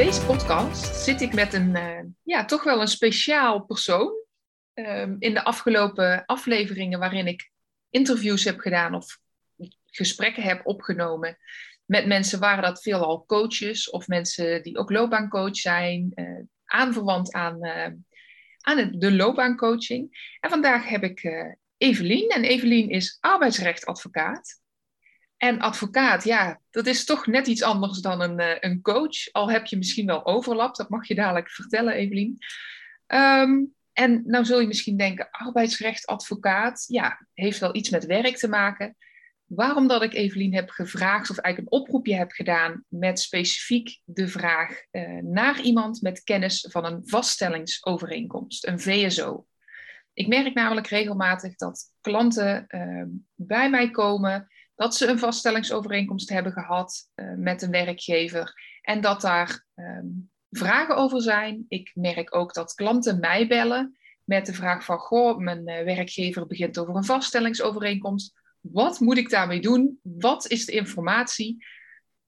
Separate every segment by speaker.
Speaker 1: Deze podcast zit ik met een, uh, ja, toch wel een speciaal persoon. Um, in de afgelopen afleveringen waarin ik interviews heb gedaan of gesprekken heb opgenomen met mensen, waren dat veelal coaches of mensen die ook loopbaancoach zijn, uh, aanverwant aan, uh, aan de loopbaancoaching. En vandaag heb ik Evelien. En Evelien is arbeidsrechtadvocaat. En advocaat, ja, dat is toch net iets anders dan een, uh, een coach. Al heb je misschien wel overlap, dat mag je dadelijk vertellen, Evelien. Um, en nou zul je misschien denken, arbeidsrechtadvocaat, ja, heeft wel iets met werk te maken. Waarom dat ik Evelien heb gevraagd, of eigenlijk een oproepje heb gedaan met specifiek de vraag uh, naar iemand met kennis van een vaststellingsovereenkomst, een VSO. Ik merk namelijk regelmatig dat klanten uh, bij mij komen dat ze een vaststellingsovereenkomst hebben gehad uh, met een werkgever en dat daar um, vragen over zijn. Ik merk ook dat klanten mij bellen met de vraag van, goh, mijn uh, werkgever begint over een vaststellingsovereenkomst. Wat moet ik daarmee doen? Wat is de informatie?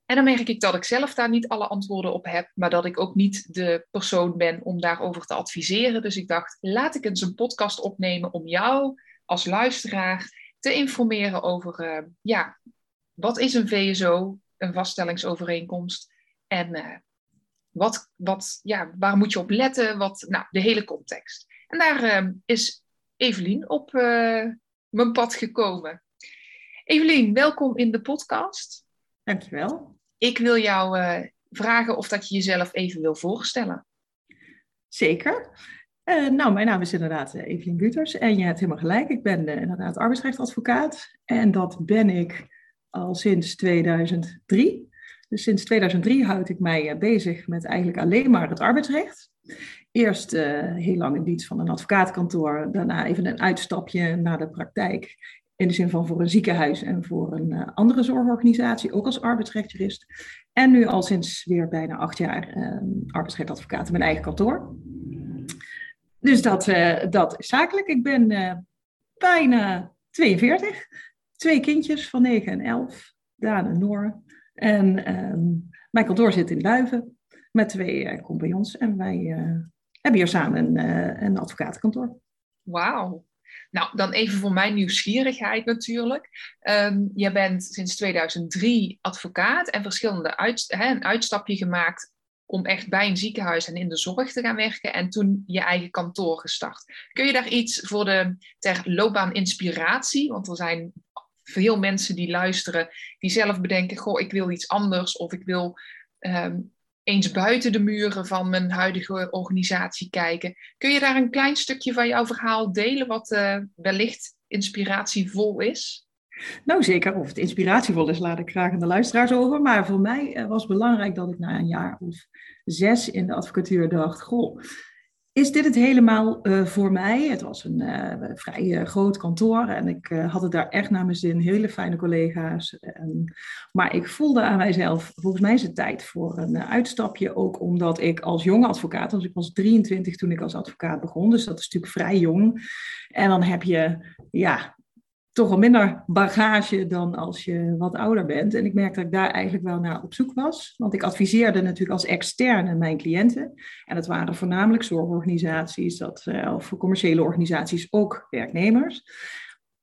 Speaker 1: En dan merk ik dat ik zelf daar niet alle antwoorden op heb, maar dat ik ook niet de persoon ben om daarover te adviseren. Dus ik dacht, laat ik eens een podcast opnemen om jou als luisteraar te informeren over, uh, ja, wat is een VSO, een vaststellingsovereenkomst en uh, wat, wat, ja, waar moet je op letten, wat, nou, de hele context. En daar uh, is Evelien op mijn pad gekomen. Evelien, welkom in de podcast.
Speaker 2: Dankjewel.
Speaker 1: Ik wil jou vragen of dat je jezelf even wil voorstellen.
Speaker 2: Zeker. Uh, nou, mijn naam is inderdaad uh, Evelien Buters en je hebt helemaal gelijk. Ik ben uh, inderdaad arbeidsrechtadvocaat en dat ben ik al sinds 2003. Dus sinds 2003 houd ik mij bezig met eigenlijk alleen maar het arbeidsrecht. Eerst heel lang in dienst van een advocaatkantoor, daarna even een uitstapje naar de praktijk. In de zin van voor een ziekenhuis en voor een andere zorgorganisatie, ook als arbeidsrechtjurist. En nu al sinds weer bijna acht jaar arbeidsrechtadvocaat in mijn eigen kantoor. Dus dat, uh, dat is zakelijk. Ik ben uh, bijna 42. Twee kindjes van 9 en 11. Daan en Noor. En um, mijn kantoor zit in Duiven met twee uh, compagnons. En wij hebben hier samen een, een advocatenkantoor.
Speaker 1: Wauw. Nou, dan even voor mijn nieuwsgierigheid natuurlijk. Um, je bent sinds 2003 advocaat en verschillende uit, een uitstapje gemaakt om echt bij een ziekenhuis en in de zorg te gaan werken en toen je eigen kantoor gestart. Kun je daar iets voor de ter loopbaan inspiratie, want er zijn veel mensen die luisteren, die zelf bedenken, goh, ik wil iets anders of ik wil um, eens buiten de muren van mijn huidige organisatie kijken. Kun je daar een klein stukje van jouw verhaal delen, wat uh, wellicht inspiratievol is?
Speaker 2: Nou, zeker. Of het inspiratievol is, laat ik graag aan de luisteraars over. Maar voor mij uh, was belangrijk dat ik na een jaar of zes in de advocatuur dacht: Goh, is dit het helemaal uh, voor mij? Het was een uh, vrij groot kantoor en ik had het daar echt naar mijn zin. Hele fijne collega's. En, maar ik voelde aan mijzelf: volgens mij is het tijd voor een uitstapje. Ook omdat ik als jonge advocaat, dus ik was 23 toen ik als advocaat begon, dus dat is natuurlijk vrij jong. En dan heb je ja, toch wel minder bagage dan als je wat ouder bent. En ik merkte dat ik daar eigenlijk wel naar op zoek was. Want ik adviseerde natuurlijk als externe mijn cliënten. En dat waren voornamelijk zorgorganisaties, dat, uh, of commerciële organisaties, ook werknemers.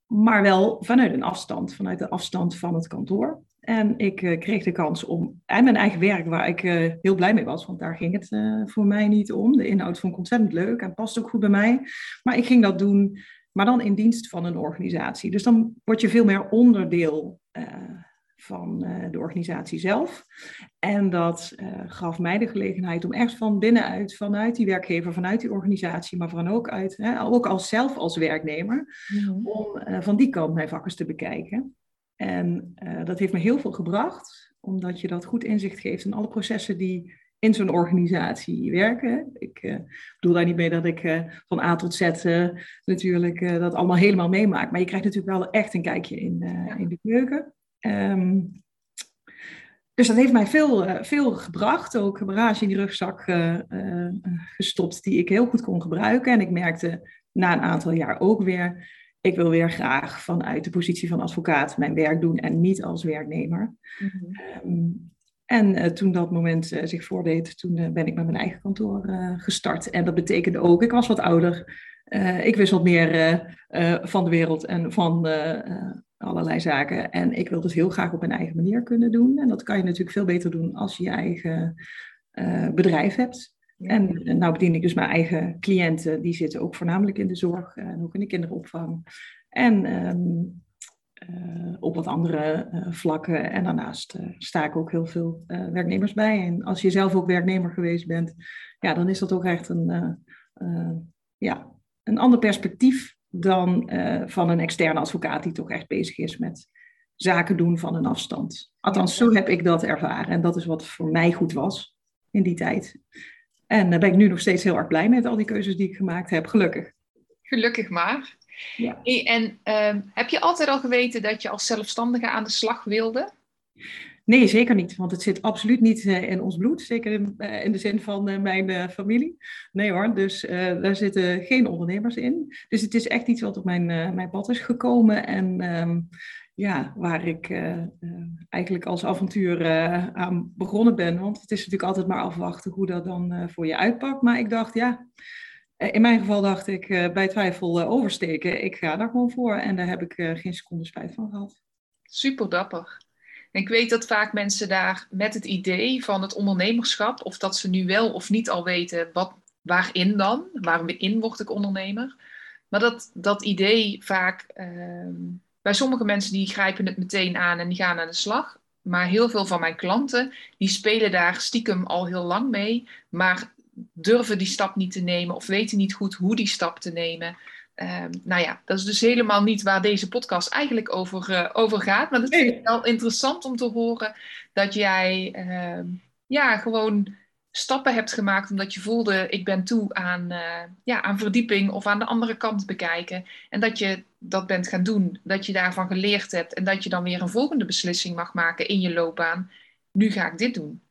Speaker 2: Maar wel vanuit een afstand, vanuit de afstand van het kantoor. En ik uh, kreeg de kans om, en mijn eigen werk, waar ik uh, heel blij mee was, want daar ging het voor mij niet om. De inhoud vond ik ontzettend leuk en past ook goed bij mij. Maar ik ging dat doen maar dan in dienst van een organisatie. Dus dan word je veel meer onderdeel uh, van uh, de organisatie zelf. En dat uh, gaf mij de gelegenheid om echt van binnenuit, vanuit die werkgever, vanuit die organisatie, maar van ook uit, hè, ook als zelf als werknemer, mm -hmm. om van die kant mijn vakkers te bekijken. En dat heeft me heel veel gebracht, omdat je dat goed inzicht geeft in alle processen die in zo'n organisatie werken. Ik uh, bedoel daar niet mee dat ik uh, van A tot Z uh, natuurlijk dat allemaal helemaal meemaak. Maar je krijgt natuurlijk wel echt een kijkje in, in de keuken. Um, dus dat heeft mij veel, veel gebracht. Ook een bagage in die rugzak gestopt die ik heel goed kon gebruiken. En ik merkte na een aantal jaar ook weer... Ik wil weer graag vanuit de positie van advocaat mijn werk doen en niet als werknemer. Mm -hmm. En uh, toen dat moment uh, zich voordeed, toen uh, ben ik met mijn eigen kantoor gestart. En dat betekende ook, ik was wat ouder. ik wist wat meer van de wereld en van allerlei zaken. En ik wilde het heel graag op mijn eigen manier kunnen doen. En dat kan je natuurlijk veel beter doen als je je eigen bedrijf hebt. Ja. En nou bedien ik dus mijn eigen cliënten. Die zitten ook voornamelijk in de zorg en ook in de kinderopvang. En um, uh, op wat andere uh, vlakken. En daarnaast uh, sta ik ook heel veel werknemers bij. En als je zelf ook werknemer geweest bent, ja, dan is dat ook echt een, ja, een ander perspectief dan van een externe advocaat die toch echt bezig is met zaken doen van een afstand. Althans, zo heb ik dat ervaren. En dat is wat voor mij goed was in die tijd. En daar ben ik nu nog steeds heel erg blij met al die keuzes die ik gemaakt heb, gelukkig.
Speaker 1: Gelukkig maar. Ja. En ehm, heb je altijd al geweten dat je als zelfstandige aan de slag wilde?
Speaker 2: Nee, zeker niet. Want het zit absoluut niet uh, in ons bloed. Zeker in, in de zin van uh, mijn familie. Nee hoor, dus daar zitten geen ondernemers in. Dus het is echt iets wat op mijn, mijn pad is gekomen. En um, ja, waar ik eigenlijk als avontuur aan begonnen ben. Want het is natuurlijk altijd maar afwachten hoe dat dan voor je uitpakt. Maar ik dacht, ja, eh, in mijn geval dacht ik uh, bij twijfel uh, oversteken. Ik ga daar gewoon voor en daar heb ik geen seconde spijt van gehad.
Speaker 1: Super dapper. Ik weet dat vaak mensen daar met het idee van het ondernemerschap, of dat ze nu wel of niet al weten wat, waarin dan, waarin word ik ondernemer. Maar dat, dat idee vaak, ehm, bij sommige mensen die grijpen het meteen aan en die gaan aan de slag. Maar heel veel van mijn klanten, die spelen daar stiekem al heel lang mee. Maar durven die stap niet te nemen of weten niet goed hoe die stap te nemen. Um, nou ja, dat is dus helemaal niet waar deze podcast eigenlijk over, uh, over gaat. Maar het is wel interessant om te horen dat jij uh, ja, gewoon stappen hebt gemaakt omdat je voelde ik ben toe aan, uh, ja, aan verdieping of aan de andere kant bekijken. En dat je dat bent gaan doen, dat je daarvan geleerd hebt en dat je dan weer een volgende beslissing mag maken in je loopbaan. Nu ga ik dit doen.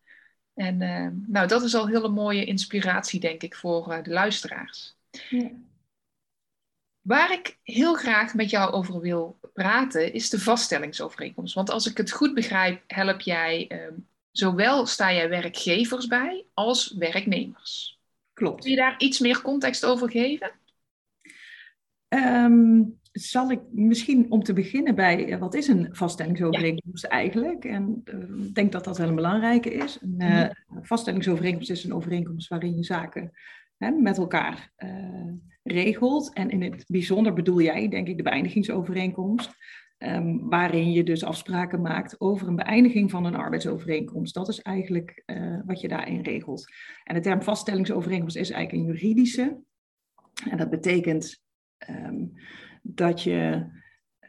Speaker 1: En uh, nou, dat is al een hele mooie inspiratie, denk ik, voor uh, de luisteraars. Ja. Waar ik heel graag met jou over wil praten, is de vaststellingsovereenkomst. Want als ik het goed begrijp, help jij, uh, zowel sta jij werkgevers bij als werknemers.
Speaker 2: Klopt.
Speaker 1: Kun je daar iets meer context over geven?
Speaker 2: Um, zal ik misschien om te beginnen bij uh, wat is een vaststellingsovereenkomst ja. eigenlijk? En uh, ik denk dat dat wel een belangrijke is. Een uh, vaststellingsovereenkomst is een overeenkomst waarin je zaken hè, met elkaar regelt. En in het bijzonder bedoel jij, denk ik, de beëindigingsovereenkomst. Um, waarin je dus afspraken maakt over een beëindiging van een arbeidsovereenkomst. Dat is eigenlijk wat je daarin regelt. En de term vaststellingsovereenkomst is eigenlijk een juridische. En dat betekent um, dat je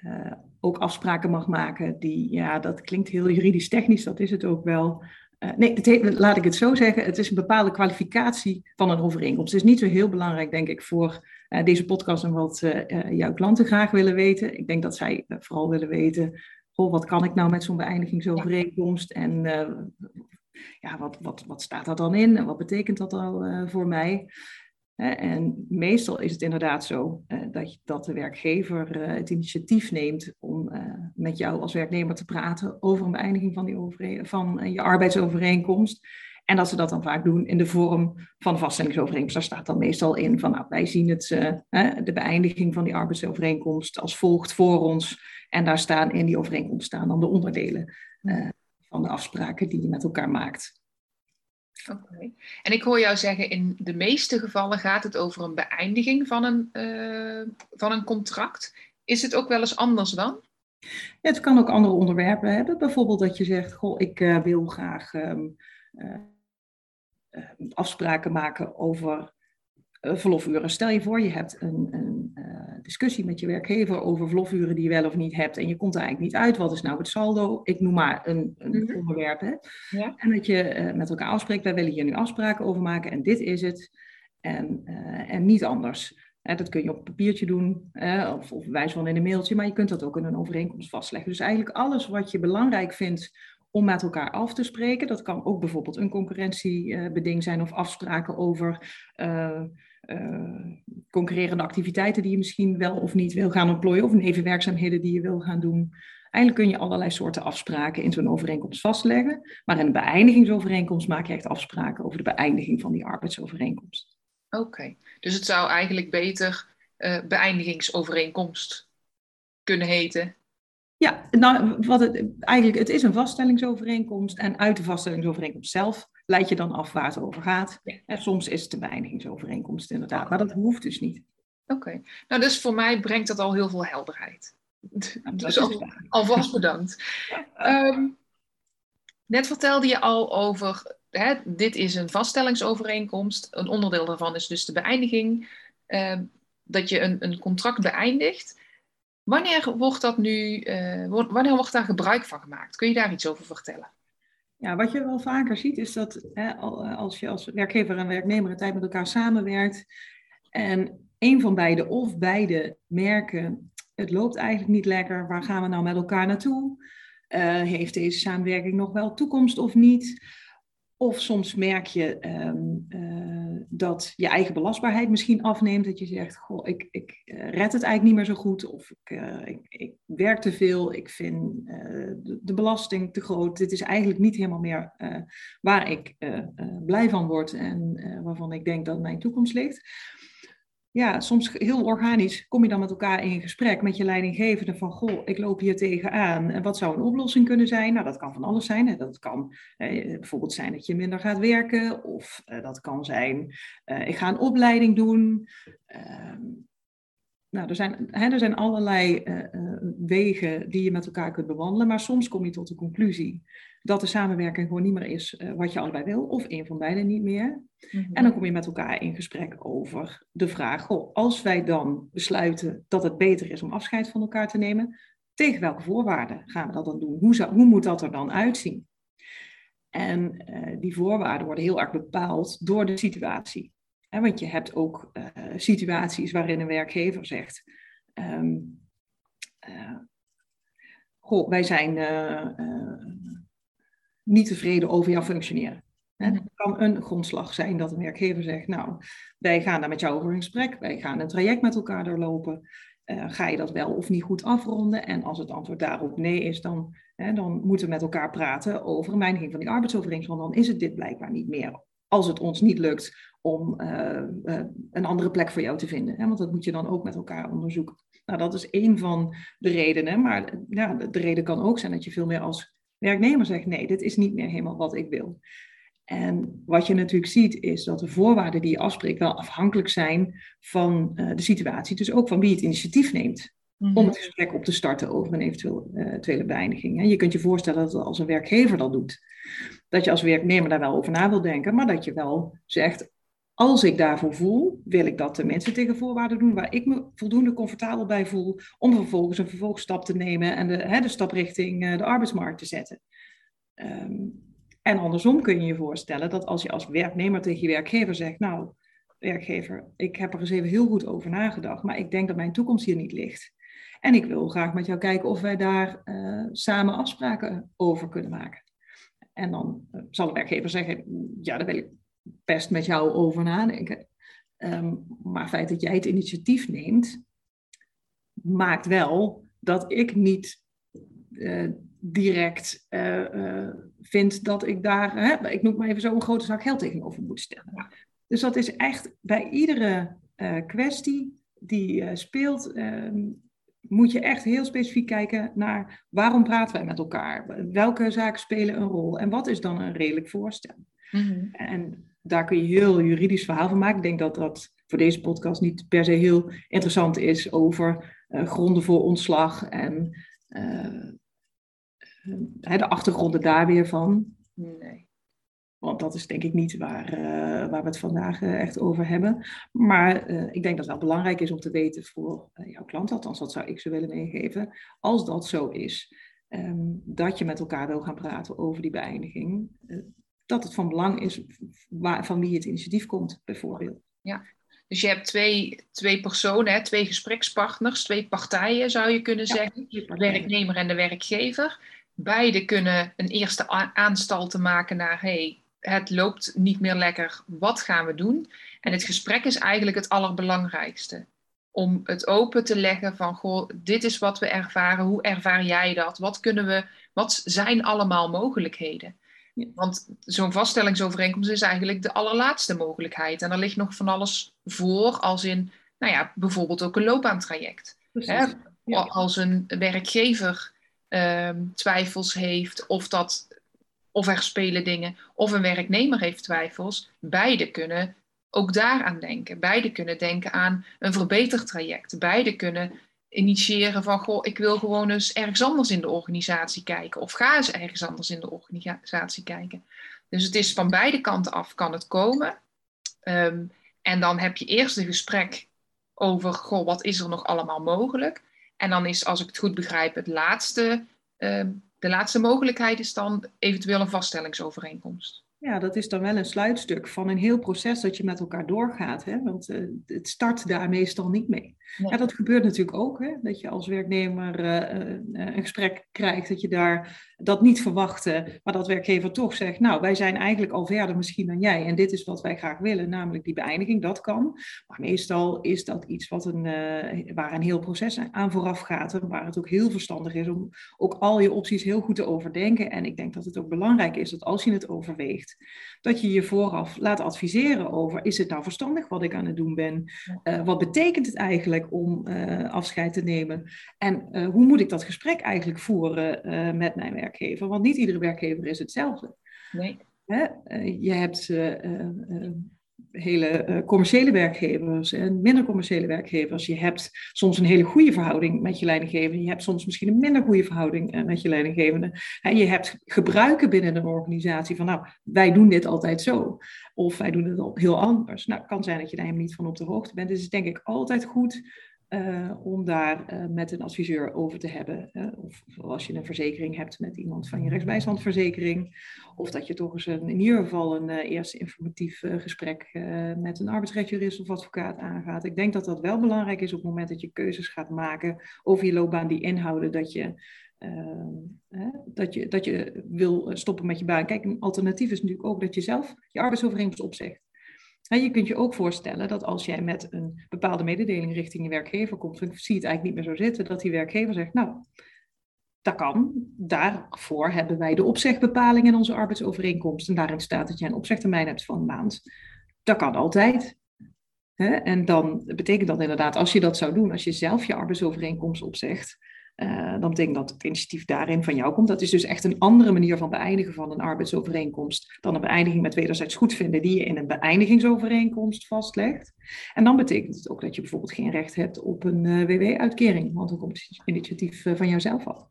Speaker 2: uh, ook afspraken mag maken die, ja, dat klinkt heel juridisch technisch, dat is het ook wel. Uh, nee, laat ik het zo zeggen, het is een bepaalde kwalificatie van een overeenkomst. Het is niet zo heel belangrijk, denk ik, voor uh, deze podcast en wat jouw klanten graag willen weten. Ik denk dat zij vooral willen weten, goh, wat kan ik nou met zo'n beëindigingsovereenkomst en ja, wat, wat, wat staat dat dan in en wat betekent dat al voor mij? En meestal is het inderdaad zo eh, dat, de werkgever eh, het initiatief neemt om eh, met jou als werknemer te praten over een beëindiging van, die van je arbeidsovereenkomst. En dat ze dat dan vaak doen in de vorm van een vaststellingsovereenkomst. Daar staat dan meestal in van nou, wij zien het, de beëindiging van die arbeidsovereenkomst als volgt voor ons. En daar staan in die overeenkomst staan dan de onderdelen van de afspraken die je met elkaar maakt.
Speaker 1: Oké. En ik hoor jou zeggen, in de meeste gevallen gaat het over een beëindiging van een, uh, van een contract. Is het ook wel eens anders dan?
Speaker 2: Ja, het kan ook andere onderwerpen hebben. Bijvoorbeeld dat je zegt, goh, ik uh, wil graag um, uh, afspraken maken over verlofuren. Stel je voor, je hebt een, een discussie met je werkgever over verlofuren die je wel of niet hebt. En je komt er eigenlijk niet uit. Wat is nou het saldo? Ik noem maar een, een mhm. onderwerp. Hè? Ja. En dat je uh, met elkaar afspreekt. Wij willen hier nu afspraken over maken. En dit is het. En, uh, en niet anders. dat kun je op een papiertje doen, of, of wijs van in een mailtje, maar je kunt dat ook in een overeenkomst vastleggen. Dus eigenlijk alles wat je belangrijk vindt om met elkaar af te spreken. Dat kan ook bijvoorbeeld een concurrentiebeding zijn of afspraken over concurrerende activiteiten die je misschien wel of niet wil gaan ontplooien of nevenwerkzaamheden die je wil gaan doen. Eigenlijk kun je allerlei soorten afspraken in zo'n overeenkomst vastleggen, maar in een beëindigingsovereenkomst maak je echt afspraken over de beëindiging van die arbeidsovereenkomst.
Speaker 1: Oké, dus het zou eigenlijk beter uh, beëindigingsovereenkomst kunnen heten
Speaker 2: ja, nou, wat het, eigenlijk, het is een vaststellingsovereenkomst. En uit de vaststellingsovereenkomst zelf leid je dan af waar het over gaat. En soms is het een beëindigingsovereenkomst inderdaad, maar dat hoeft dus niet.
Speaker 1: Oké, nou dus voor mij brengt dat al heel veel helderheid. dus al, alvast bedankt. Ehm, net vertelde je al over, hè, dit is een vaststellingsovereenkomst. Een onderdeel daarvan is dus de beëindiging. Uh, dat je een, een contract beëindigt. Wanneer wordt, dat nu, uh, wanneer wordt daar gebruik van gemaakt? Kun je daar iets over vertellen?
Speaker 2: Ja, wat je wel vaker ziet is dat hè, eh, als je als werkgever en werknemer een tijd met elkaar samenwerkt en een van beide of beide merken, het loopt eigenlijk niet lekker, waar gaan we nou met elkaar naartoe? Uh, heeft deze samenwerking nog wel toekomst of niet? Of soms merk je um, uh, dat je eigen belastbaarheid misschien afneemt. Dat je zegt, goh, ik, ik uh, red het eigenlijk niet meer zo goed. Of ik, uh, ik, ik werk te veel. Ik vind de, de, belasting te groot. Dit is eigenlijk niet helemaal meer waar ik blij van word. En waarvan ik denk dat mijn toekomst ligt ja, soms heel organisch kom je dan met elkaar in gesprek met je leidinggevende van, goh, ik loop hier tegenaan. En wat zou een oplossing kunnen zijn? Nou, dat kan van alles zijn. Dat kan eh, bijvoorbeeld zijn dat je minder gaat werken. Of eh, dat kan zijn, eh, ik ga een opleiding doen. Ehm, nou, er zijn, hè, er zijn allerlei eh, eh, wegen die je met elkaar kunt bewandelen. Maar soms kom je tot de conclusie dat de samenwerking gewoon niet meer is uh, wat je allebei wil, of een van beiden niet meer. Mhm. En dan kom je met elkaar in gesprek over de vraag: goh, als wij dan besluiten dat het beter is om afscheid van elkaar te nemen, tegen welke voorwaarden gaan we dat dan doen? Hoe, zou, hoe moet dat er dan uitzien? En uh, die voorwaarden worden heel erg bepaald door de situatie. Want je hebt ook uh, situaties waarin een werkgever zegt: um, Goh, wij zijn niet tevreden over jouw functioneren. Het mhm. kan een grondslag zijn dat een werkgever zegt, nou, wij gaan daar met jou over in gesprek, wij gaan een traject met elkaar doorlopen. Uh, ga je dat wel of niet goed afronden? En als het antwoord daarop nee is, dan, hè, dan moeten we met elkaar praten over een wijziging van die arbeidsovereenkomst, want dan is het dit blijkbaar niet meer. Als het ons niet lukt om uh, uh, een andere plek voor jou te vinden. Hè? Want dat moet je dan ook met elkaar onderzoeken. Nou, dat is één van de redenen. Maar ja, de reden kan ook zijn dat je veel meer als werknemer zegt nee, dit is niet meer helemaal wat ik wil. En wat je natuurlijk ziet is dat de voorwaarden die je afspreekt wel afhankelijk zijn van uh, de situatie. Dus ook van wie het initiatief neemt om het gesprek op te starten over een eventueel, eventuele beëindiging. En je kunt je voorstellen dat als een werkgever dat doet, dat je als werknemer daar wel over na wil denken, maar dat je wel zegt, als ik daarvoor voel, wil ik dat de mensen tegen voorwaarden doen waar ik me voldoende comfortabel bij voel, om vervolgens een vervolgstap te nemen en de, hè, de stap richting uh, de arbeidsmarkt te zetten. Um, en andersom kun je je voorstellen dat als je als werknemer tegen je werkgever zegt, nou, werkgever, ik heb er eens even heel goed over nagedacht, maar ik denk dat mijn toekomst hier niet ligt. En ik wil graag met jou kijken of wij daar uh, samen afspraken over kunnen maken. En dan uh, zal de werkgever zeggen, ja, daar wil ik best met jou over nadenken. Um, maar het feit dat jij het initiatief neemt, maakt wel dat ik niet uh, direct uh, vind dat ik daar, hè, ik noem maar even zo, een grote zak geld tegenover moet stellen. Dus dat is echt bij iedere kwestie die speelt, ehm, moet je echt heel specifiek kijken naar waarom praten wij met elkaar? Welke zaken spelen een rol? En wat is dan een redelijk voorstel? Mm En daar kun je heel juridisch verhaal van maken. Ik denk dat dat voor deze podcast niet per se heel interessant is over uh, gronden voor ontslag en uh, de achtergronden daar weer van.
Speaker 1: Nee.
Speaker 2: Want dat is denk ik niet waar, uh, waar we het vandaag uh, echt over hebben. Maar uh, ik denk dat het wel belangrijk is om te weten voor jouw klant, althans dat zou ik ze willen meegeven, als dat zo is, um, dat je met elkaar wil gaan praten over die beëindiging, dat het van belang is waar, van wie het initiatief komt, bijvoorbeeld.
Speaker 1: Ja, dus je hebt twee, twee personen, hè, twee gesprekspartners, twee partijen zou je kunnen zeggen. De werknemer en de werkgever. Beide kunnen een eerste aanstalten maken naar, hey, het loopt niet meer lekker, wat gaan we doen? En het gesprek is eigenlijk het allerbelangrijkste. Om het open te leggen van, goh, dit is wat we ervaren, hoe ervaar jij dat? Wat kunnen we, wat zijn allemaal mogelijkheden? Want zo'n vaststellingsovereenkomst is eigenlijk de allerlaatste mogelijkheid. En er ligt nog van alles voor, als in, nou ja, bijvoorbeeld ook een loopbaantraject. Hè? Als een werkgever ehm, twijfels heeft, of, dat, of er spelen dingen, of een werknemer heeft twijfels, beide kunnen ook daaraan denken. Beide kunnen denken aan een verbetertraject. Beide kunnen initiëren van, goh, ik wil gewoon eens ergens anders in de organisatie kijken. Of ga eens ergens anders in de organisatie kijken. Dus het is van beide kanten af kan het komen. Ehm, en dan heb je eerst een gesprek over, goh, wat is er nog allemaal mogelijk? En dan is, als ik het goed begrijp, het laatste, ehm, de laatste mogelijkheid is dan eventueel een vaststellingsovereenkomst.
Speaker 2: Ja, dat is dan wel een sluitstuk van een heel proces dat je met elkaar doorgaat. Hè? Want uh, het start daar meestal niet mee. Ja. dat gebeurt natuurlijk ook. Hè? Dat je als werknemer uh, een gesprek krijgt, dat je daar dat niet verwachtte, maar dat werkgever toch zegt, nou, wij zijn eigenlijk al verder misschien dan jij en dit is wat wij graag willen, namelijk die beëindiging, dat kan. Maar meestal is dat iets wat een, waar een heel proces aan vooraf gaat en waar het ook heel verstandig is om ook al je opties heel goed te overdenken. En ik denk dat het ook belangrijk is dat als je het overweegt, dat je je vooraf laat adviseren over, is het nou verstandig wat ik aan het doen ben? Uh, wat betekent het eigenlijk om uh, afscheid te nemen? En uh, hoe moet ik dat gesprek eigenlijk voeren met mijn werkgever? Want niet iedere werkgever is hetzelfde. Nee. Hè? je hebt hele uh, commerciële werkgevers en minder commerciële werkgevers. Je hebt soms een hele goede verhouding met je leidinggevende. Je hebt soms misschien een minder goede verhouding uh, met je leidinggevende. En je hebt gebruiken binnen een organisatie van, nou, wij doen dit altijd zo. Of wij doen het heel anders. Nou, het kan zijn dat je daar helemaal niet van op de hoogte bent. Dus het is denk ik altijd goed uh, om daar uh, met een adviseur over te hebben. of, of, als je een verzekering hebt met iemand van je rechtsbijstandverzekering. Of dat je toch eens een, in ieder geval een uh, eerste informatief gesprek met een arbeidsrechtjurist of advocaat aangaat. Ik denk dat dat wel belangrijk is op het moment dat je keuzes gaat maken over je loopbaan die inhouden dat je, dat je, dat je wil stoppen met je baan. Kijk, een alternatief is natuurlijk ook dat je zelf je arbeidsovereenkomst opzegt. Je kunt je ook voorstellen dat als jij met een bepaalde mededeling richting je werkgever komt, dan zie je het eigenlijk niet meer zo zitten, dat die werkgever zegt, nou, dat kan. Daarvoor hebben wij de opzegbepaling in onze arbeidsovereenkomst. En daarin staat dat jij een opzegtermijn hebt van een maand. Dat kan altijd. En dan betekent dat inderdaad, als je dat zou doen, als je zelf je arbeidsovereenkomst opzegt, uh, dan betekent dat het initiatief daarin van jou komt. Dat is dus echt een andere manier van beëindigen van een arbeidsovereenkomst dan een beëindiging met wederzijds goedvinden die je in een beëindigingsovereenkomst vastlegt. En dan betekent het ook dat je bijvoorbeeld geen recht hebt op een uh, WW-uitkering, want dan komt het initiatief uh, van jouzelf af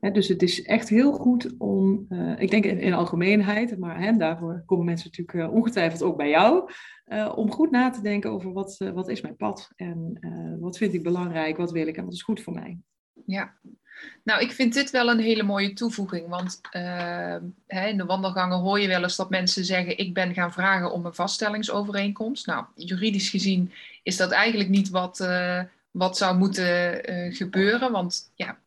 Speaker 2: dus het is echt heel goed om, uh, ik denk in, algemeenheid, maar hè, daarvoor komen mensen natuurlijk uh, ongetwijfeld ook bij jou, uh, om goed na te denken over wat, wat is mijn pad en wat vind ik belangrijk, wat wil ik en wat is goed voor mij.
Speaker 1: Ja, nou ik vind dit wel een hele mooie toevoeging, want in de wandelgangen hoor je wel eens dat mensen zeggen, ik ben gaan vragen om een vaststellingsovereenkomst. Nou, juridisch gezien is dat eigenlijk niet wat, wat zou moeten gebeuren, want ja,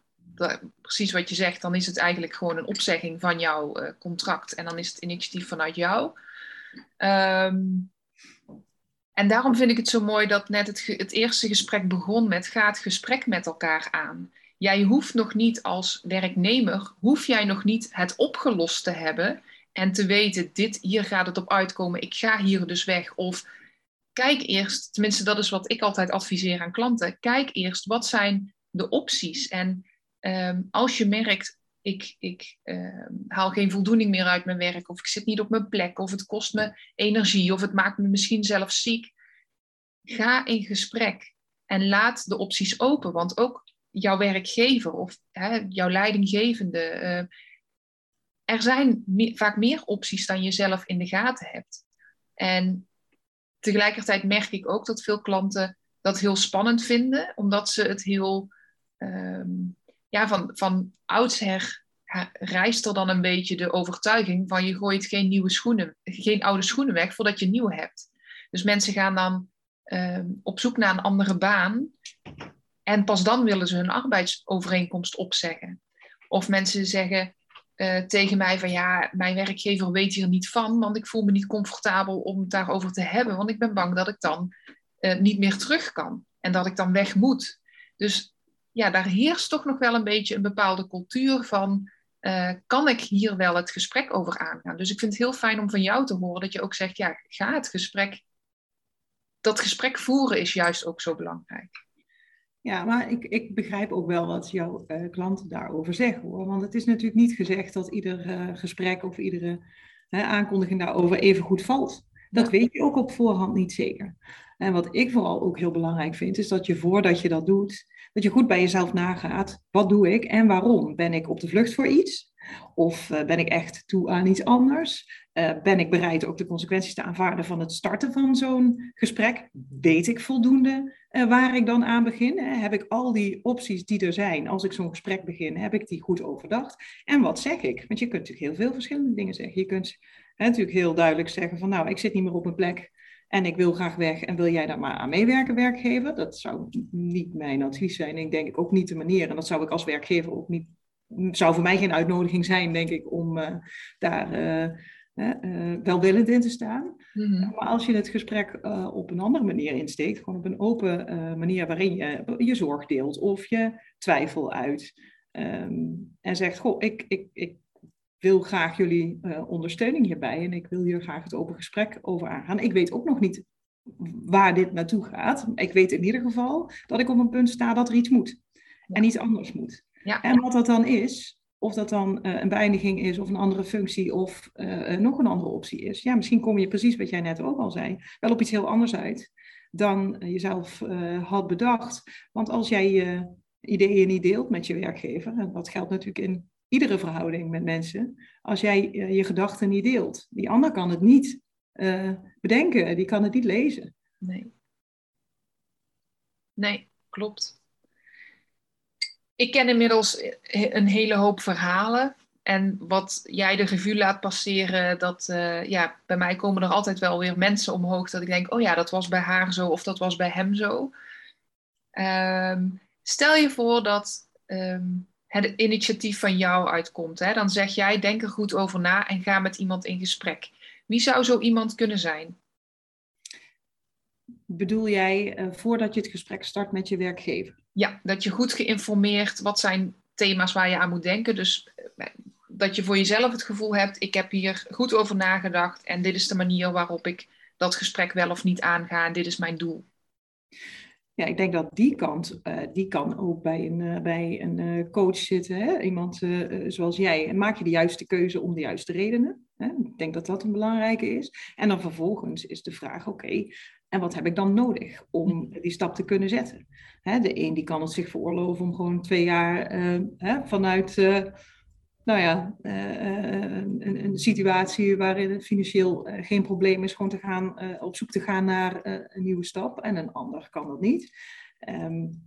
Speaker 1: precies wat je zegt, dan is het eigenlijk gewoon een opzegging van jouw uh, contract en dan is het initiatief vanuit jou. Um, en daarom vind ik het zo mooi dat net het, eerste gesprek begon met ga het gesprek met elkaar aan. Jij hoeft nog niet als werknemer, hoef jij nog niet het opgelost te hebben en te weten, dit, hier gaat het op uitkomen, ik ga hier dus weg. Of kijk eerst, tenminste dat is wat ik altijd adviseer aan klanten, kijk eerst wat zijn de opties en Ehm, als je merkt, ik, ik ehm, haal geen voldoening meer uit mijn werk, of ik zit niet op mijn plek, of het kost me energie, of het maakt me misschien zelfs ziek, ga in gesprek en laat de opties open. Want ook jouw werkgever of hè, jouw leidinggevende, uh, er zijn vaak meer opties dan je zelf in de gaten hebt. En tegelijkertijd merk ik ook dat veel klanten dat heel spannend vinden, omdat ze het heel, ehm, ja, van, van oudsher reist er dan een beetje de overtuiging van je gooit geen nieuwe schoenen, geen oude schoenen weg voordat je nieuwe hebt. Dus mensen gaan dan ehm, op zoek naar een andere baan en pas dan willen ze hun arbeidsovereenkomst opzeggen. Of mensen zeggen uh, tegen mij van ja, mijn werkgever weet hier niet van, want ik voel me niet comfortabel om het daarover te hebben, want ik ben bang dat ik dan uh, niet meer terug kan en dat ik dan weg moet. Dus ja, daar heerst toch nog wel een beetje een bepaalde cultuur van uh, kan ik hier wel het gesprek over aangaan? Dus ik vind het heel fijn om van jou te horen dat je ook zegt, ja, ga het gesprek, dat gesprek voeren is juist ook zo belangrijk.
Speaker 2: Ja, maar ik, ik begrijp ook wel wat jouw uh, klanten daarover zeggen. Want het is natuurlijk niet gezegd dat ieder uh, gesprek of iedere aankondiging daarover even goed valt. Dat weet je ook op voorhand niet zeker. En wat ik vooral ook heel belangrijk vind, is dat je voordat je dat doet, dat je goed bij jezelf nagaat. Wat doe ik en waarom? Ben ik op de vlucht voor iets? Of uh, ben ik echt toe aan iets anders? Uh, ben ik bereid ook de consequenties te aanvaarden van het starten van zo'n gesprek? Weet ik voldoende uh, waar ik dan aan begin? Heb ik al die opties die er zijn als ik zo'n gesprek begin, heb ik die goed overdacht? En wat zeg ik? Want je kunt natuurlijk heel veel verschillende dingen zeggen. Je kunt hè, natuurlijk heel duidelijk zeggen van nou, ik zit niet meer op mijn plek. En ik wil graag weg en wil jij daar maar aan meewerken, werkgever? Dat zou niet mijn advies zijn. Ik denk ook niet de manier. En dat zou ik als werkgever ook niet. Zou voor mij geen uitnodiging zijn, denk ik, om uh, daar uh, uh, welwillend in te staan. Mm-hmm. Maar als je het gesprek op een andere manier insteekt, gewoon op een open manier waarin je je zorg deelt of je twijfel uit. Um, en zegt, goh, ik, ik, ik wil graag jullie uh, ondersteuning hierbij en ik wil hier graag het open gesprek over aangaan. Ik weet ook nog niet waar dit naartoe gaat. Ik weet in ieder geval dat ik op een punt sta dat er iets moet en iets anders moet. Ja. En wat dat dan is, of dat dan uh, een beëindiging is of een andere functie of uh, nog een andere optie is. Ja, misschien kom je precies wat jij net ook al zei, wel op iets heel anders uit dan je zelf had bedacht. Want als jij je ideeën niet deelt met je werkgever, en dat geldt natuurlijk in iedere verhouding met mensen, als jij uh, je gedachten niet deelt. Die ander kan het niet uh, bedenken, die kan het niet lezen.
Speaker 1: Nee. Nee, klopt. Ik ken inmiddels een hele hoop verhalen. En wat jij de revue laat passeren, dat ja, bij mij komen er altijd wel weer mensen omhoog dat ik denk, oh ja, dat was bij haar zo of dat was bij hem zo. Um, stel je voor dat um, het initiatief van jou uitkomt. Hè? Dan zeg jij, denk er goed over na en ga met iemand in gesprek. Wie zou zo iemand kunnen zijn?
Speaker 2: Bedoel jij uh, voordat je het gesprek start met je werkgever?
Speaker 1: Ja, dat je goed geïnformeerd, wat zijn thema's waar je aan moet denken. Dus eh, dat je voor jezelf het gevoel hebt, ik heb hier goed over nagedacht en dit is de manier waarop ik dat gesprek wel of niet aanga en dit is mijn doel.
Speaker 2: Ja, ik denk dat die kant, uh, die kan ook bij een, uh, bij een uh, coach zitten. Hè? Iemand zoals jij. En maak je de juiste keuze om de juiste redenen. Hè? Ik denk dat dat een belangrijke is. En dan vervolgens is de vraag, oké, en wat heb ik dan nodig om die stap te kunnen zetten? Hè? De een die kan het zich veroorloven om gewoon twee jaar hè, vanuit nou ja, uh, een, een, situatie waarin het financieel uh, geen probleem is, gewoon te gaan, uh, op zoek te gaan naar een nieuwe stap. En een ander kan dat niet. Um,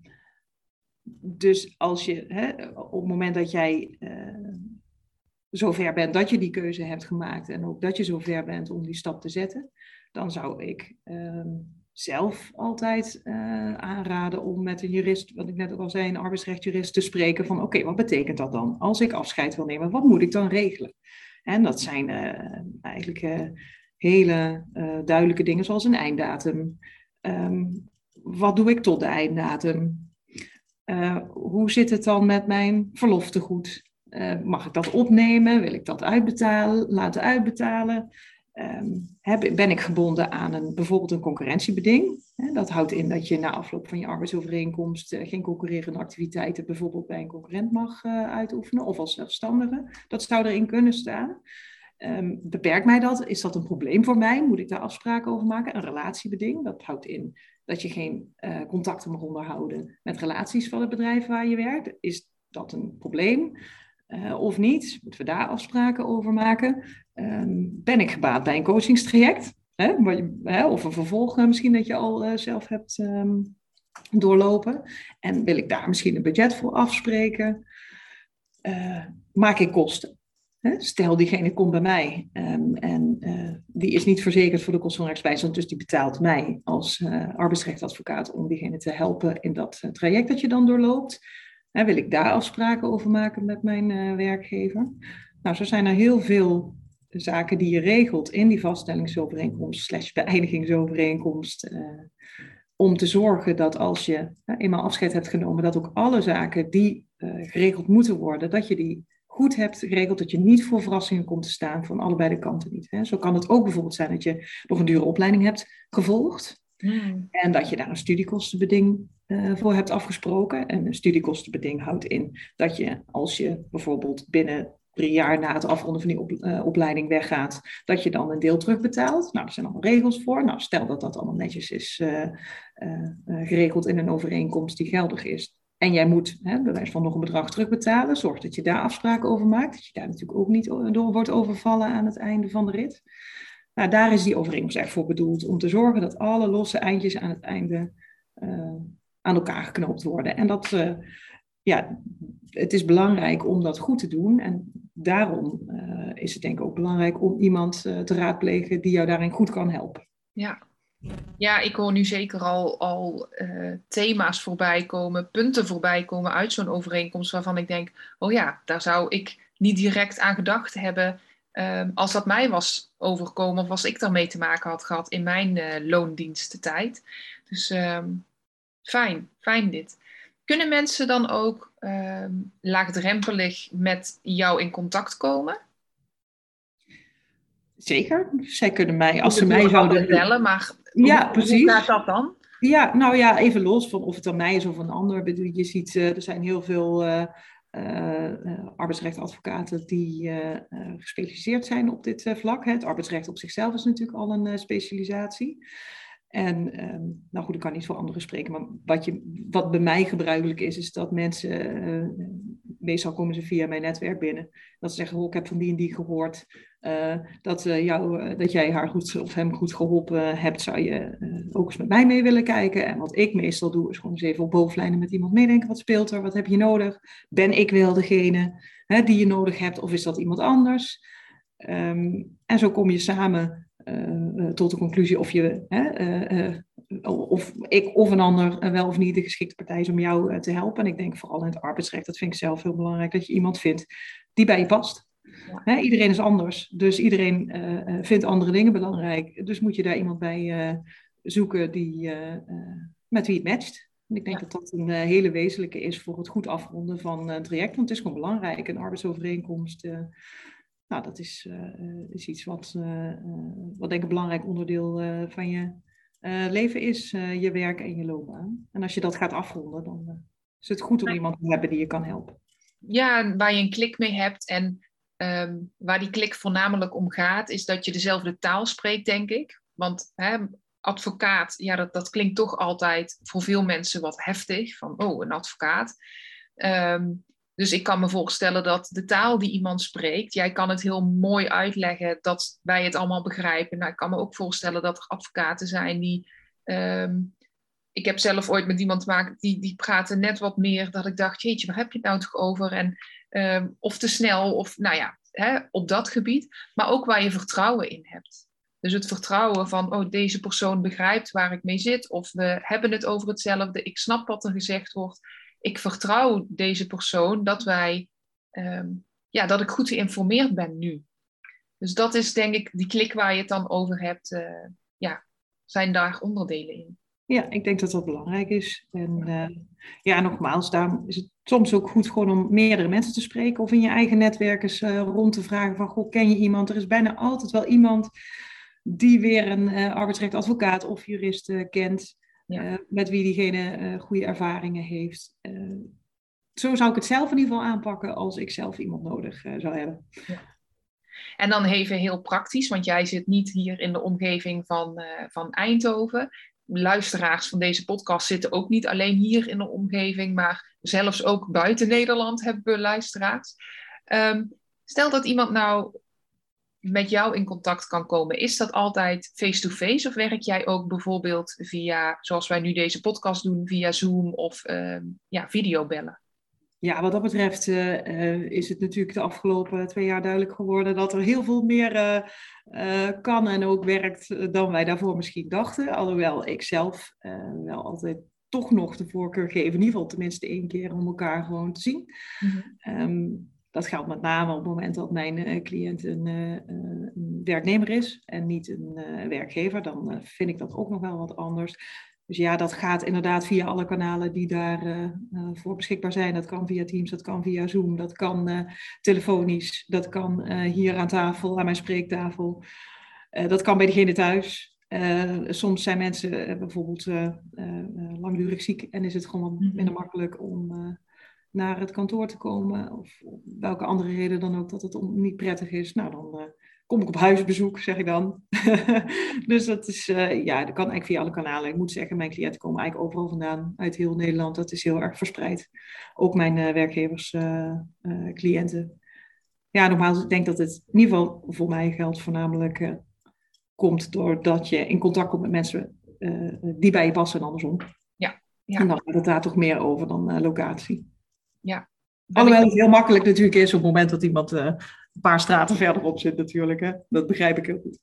Speaker 2: dus als je hè, op het moment dat jij zover bent dat je die keuze hebt gemaakt en ook dat je zover bent om die stap te zetten, dan zou ik um, zelf altijd uh, aanraden om met een jurist, wat ik net ook al zei, een arbeidsrechtjurist te spreken van oké, wat betekent dat dan? Als ik afscheid wil nemen, wat moet ik dan regelen? En dat zijn uh, eigenlijk uh, hele duidelijke dingen zoals een einddatum. Um, wat doe ik tot de einddatum? hoe zit het dan met mijn verloftegoed? mag ik dat opnemen? Wil ik dat uitbetalen, laten uitbetalen? Um, ben ik gebonden aan een, bijvoorbeeld een concurrentiebeding. Dat houdt in dat je na afloop van je arbeidsovereenkomst uh, geen concurrerende activiteiten bijvoorbeeld bij een concurrent mag uh, uitoefenen of als zelfstandige. Dat zou erin kunnen staan. Um, beperkt mij dat? Is dat een probleem voor mij? Moet ik daar afspraken over maken? Een relatiebeding, dat houdt in dat je geen uh, contacten mag onderhouden met relaties van het bedrijf waar je werkt. Is dat een probleem? Of niet? Moeten we daar afspraken over maken? Ehm, ben ik gebaat bij een coachingstraject? Hè? Of een vervolg misschien dat je al zelf hebt ehm, doorlopen. En wil ik daar misschien een budget voor afspreken? maak ik kosten? Stel, diegene komt bij mij um, en die is niet verzekerd voor de kosten van rechtsbijstand, dus die betaalt mij als uh, arbeidsrechtadvocaat om diegene te helpen in dat traject dat je dan doorloopt. Wil ik daar afspraken over maken met mijn werkgever? Nou, zo zijn er heel veel zaken die je regelt in die vaststellingsovereenkomst slash beëindigingsovereenkomst. om te zorgen dat als je eenmaal afscheid hebt genomen, dat ook alle zaken die geregeld moeten worden, dat je die goed hebt geregeld, dat je niet voor verrassingen komt te staan van allebei de kanten niet. Hè. Zo kan het ook bijvoorbeeld zijn dat je nog een dure opleiding hebt gevolgd. Hmm. En dat je daar een studiekostenbeding uh, voor hebt afgesproken. En een studiekostenbeding houdt in dat je, als je bijvoorbeeld binnen drie jaar na het afronden van die eh, opleiding weggaat, dat je dan een deel terugbetaalt. Nou, er zijn allemaal regels voor. Nou, stel dat dat allemaal netjes is uh, geregeld in een overeenkomst die geldig is, en jij moet hè, bij wijze van nog een bedrag terugbetalen. Zorg dat je daar afspraken over maakt. Dat je daar natuurlijk ook niet door wordt overvallen aan het einde van de rit. Nou, daar is die overeenkomst eigenlijk voor bedoeld. Om te zorgen dat alle losse eindjes aan het einde aan elkaar geknoopt worden. En dat, uh, ja, het is belangrijk om dat goed te doen. En daarom uh, is het denk ik ook belangrijk om iemand te raadplegen die jou daarin goed kan helpen.
Speaker 1: Ja, ja, ik hoor nu zeker al, al thema's voorbij komen, punten voorbij komen uit zo'n overeenkomst waarvan ik denk, oh ja, daar zou ik niet direct aan gedacht hebben um, als dat mij was overkomen of als ik daarmee te maken had gehad in mijn uh, loondienstentijd. Dus um, fijn, fijn dit. Kunnen mensen dan ook um, laagdrempelig met jou in contact komen?
Speaker 2: Zeker. Zij kunnen mij, als ze mij zouden
Speaker 1: bellen, maar
Speaker 2: ja, hoe, precies. Hoe
Speaker 1: gaat dat dan?
Speaker 2: Ja, nou ja, even los van of het aan mij is of een ander. Je ziet, uh, er zijn heel veel uh, uh, arbeidsrechtadvocaten die gespecialiseerd zijn op dit vlak. Het arbeidsrecht op zichzelf is natuurlijk al een specialisatie. En um, nou goed, ik kan niet voor anderen spreken, maar wat, je, wat bij mij gebruikelijk is, is dat mensen, meestal komen ze via mijn netwerk binnen, dat ze zeggen, oh, ik heb van die en die gehoord, uh, dat, uh, jou, dat jij haar goed of hem goed geholpen hebt, zou je ook eens met mij mee willen kijken. En wat ik meestal doe, is gewoon eens even op bovenlijnen met iemand meedenken. Wat speelt er? Wat heb je nodig? Ben ik wel degene hè, die je nodig hebt of is dat iemand anders? Um, en zo kom je samen tot de conclusie of, je, of ik of een ander wel of niet de geschikte partij is om jou te helpen. En ik denk vooral in het arbeidsrecht, dat vind ik zelf heel belangrijk, dat je iemand vindt die bij je past iedereen is anders, dus iedereen vindt andere dingen belangrijk. Dus moet je daar iemand bij zoeken die, met wie het matcht. En ik denk dat dat een hele wezenlijke is voor het goed afronden van een traject. Want het is gewoon belangrijk. Een arbeidsovereenkomst, nou, dat is, is iets wat, wat denk ik een belangrijk onderdeel van je leven is. je werk en je loopbaan. En als je dat gaat afronden, dan is het goed om iemand te hebben die je kan helpen.
Speaker 1: Ja, waar je een klik mee hebt en Ehm, waar die klik voornamelijk om gaat, is dat je dezelfde taal spreekt, denk ik. Want hè, advocaat, ja, dat, dat klinkt toch altijd voor veel mensen wat heftig. Van, oh, een advocaat. Ehm, dus ik kan me voorstellen dat de taal die iemand spreekt, jij kan het heel mooi uitleggen dat wij het allemaal begrijpen. Nou, ik kan me ook voorstellen dat er advocaten zijn die. Ehm, ik heb zelf ooit met iemand te maken, die, die praten net wat meer, dat ik dacht, jeetje, waar heb je het nou toch over? En Ehm, of te snel, of nou ja, hè, op dat gebied. Maar ook waar je vertrouwen in hebt. Dus het vertrouwen van, oh, deze persoon begrijpt waar ik mee zit. Of we hebben het over hetzelfde. Ik snap wat er gezegd wordt. Ik vertrouw deze persoon dat wij, ehm, ja, dat ik goed geïnformeerd ben nu. Dus dat is denk ik die klik waar je het dan over hebt. Uh, ja, zijn daar onderdelen in.
Speaker 2: Ja, ik denk dat dat belangrijk is. En uh, ja, nogmaals, daarom is het soms ook goed gewoon om meerdere mensen te spreken of in je eigen netwerk eens uh, rond te vragen van, goh, ken je iemand? Er is bijna altijd wel iemand die weer een arbeidsrechtadvocaat of jurist kent, met wie diegene goede ervaringen heeft. zo zou ik het zelf in ieder geval aanpakken als ik zelf iemand nodig zou hebben. Ja.
Speaker 1: En dan even heel praktisch, want jij zit niet hier in de omgeving van, van Eindhoven luisteraars van deze podcast zitten ook niet alleen hier in de omgeving, maar zelfs ook buiten Nederland hebben we luisteraars. Ehm, stel dat iemand nou met jou in contact kan komen, is dat altijd face-to-face of werk jij ook bijvoorbeeld via, zoals wij nu deze podcast doen, via Zoom of uh, ja, videobellen?
Speaker 2: Ja, wat dat betreft uh, is het natuurlijk de afgelopen twee jaar duidelijk geworden dat er heel veel meer uh, kan en ook werkt dan wij daarvoor misschien dachten. Alhoewel ik zelf wel altijd toch nog de voorkeur geef, in ieder geval tenminste één keer om elkaar gewoon te zien. Mm -hmm. Dat geldt met name op het moment dat mijn uh, cliënt een, uh, een, werknemer is en niet een werkgever. Dan vind ik dat ook nog wel wat anders. Dus ja, dat gaat inderdaad via alle kanalen die daarvoor voor beschikbaar zijn. Dat kan via Teams, dat kan via Zoom, dat kan telefonisch, dat kan hier aan tafel, aan mijn spreektafel. dat kan bij degene thuis. soms zijn mensen bijvoorbeeld langdurig ziek en is het gewoon mhm. minder makkelijk om naar het kantoor te komen. Of welke andere reden dan ook dat het niet prettig is. Nou, dan uh, kom ik op huisbezoek, zeg ik dan. dus dat is, uh, ja, dat kan eigenlijk via alle kanalen. Ik moet zeggen, mijn cliënten komen eigenlijk overal vandaan, uit heel Nederland. Dat is heel erg verspreid. Ook mijn uh, werkgevers, cliënten. Ja, nogmaals, ik denk dat het in ieder geval voor mij geldt voornamelijk komt doordat je in contact komt met mensen die bij je passen en andersom.
Speaker 1: Ja, ja.
Speaker 2: En dan gaat het daar toch meer over dan locatie
Speaker 1: ja.
Speaker 2: Alhoewel het heel makkelijk natuurlijk is op het moment dat iemand uh, een paar straten verderop zit natuurlijk. Hè? Dat begrijp ik heel goed.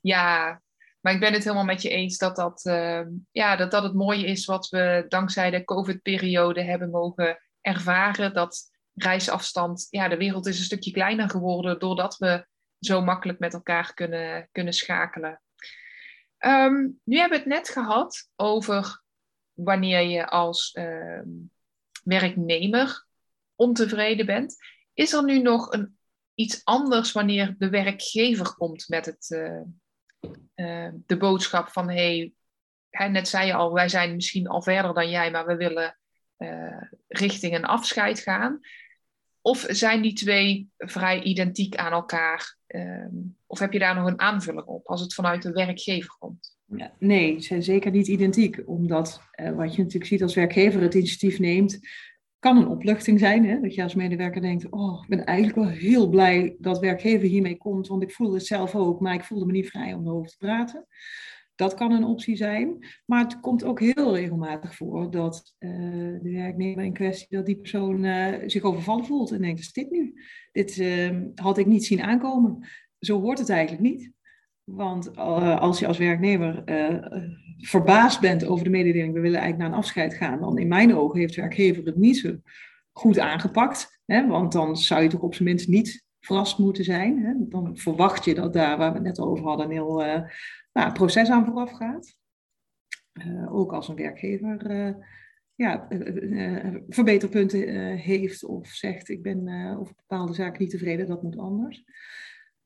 Speaker 1: Ja, maar ik ben het helemaal met je eens dat dat, uh, ja, dat, dat het mooie is wat we dankzij de COVID-periode hebben mogen ervaren. Dat reisafstand, ja, de wereld is een stukje kleiner geworden doordat we zo makkelijk met elkaar kunnen, kunnen schakelen. Um, nu hebben we het net gehad over wanneer je als uh, werknemer ontevreden bent. Is er nu nog een, iets anders wanneer de werkgever komt met het, uh, uh, de boodschap van hey, net zei je al, wij zijn misschien al verder dan jij, maar we willen uh, richting een afscheid gaan. Of zijn die twee vrij identiek aan elkaar? Ehm, of heb je daar nog een aanvulling op als het vanuit de werkgever komt?
Speaker 2: Ja, nee, ze zijn zeker niet identiek. Omdat wat je natuurlijk ziet als werkgever het initiatief neemt, kan een opluchting zijn. Hè? Dat je als medewerker denkt, oh, ik ben eigenlijk wel heel blij dat werkgever hiermee komt, want ik voelde het zelf ook, maar ik voelde me niet vrij om erover te praten. Dat kan een optie zijn. Maar het komt ook heel regelmatig voor dat uh, de werknemer in kwestie, dat die persoon uh, zich overvallen voelt en denkt, is dit nu? Dit uh, had ik niet zien aankomen. Zo hoort het eigenlijk niet. Want uh, als je als werknemer verbaasd bent over de mededeling, we willen eigenlijk naar een afscheid gaan, dan in mijn ogen heeft de werkgever het niet zo goed aangepakt. Hè? Want dan zou je toch op zijn minst niet verrast moeten zijn. Hè? Dan verwacht je dat daar, waar we het net over hadden, een heel nou, proces aan vooraf gaat. ook als een werkgever ja, verbeterpunten heeft of zegt, ik ben over bepaalde zaken niet tevreden, dat moet anders.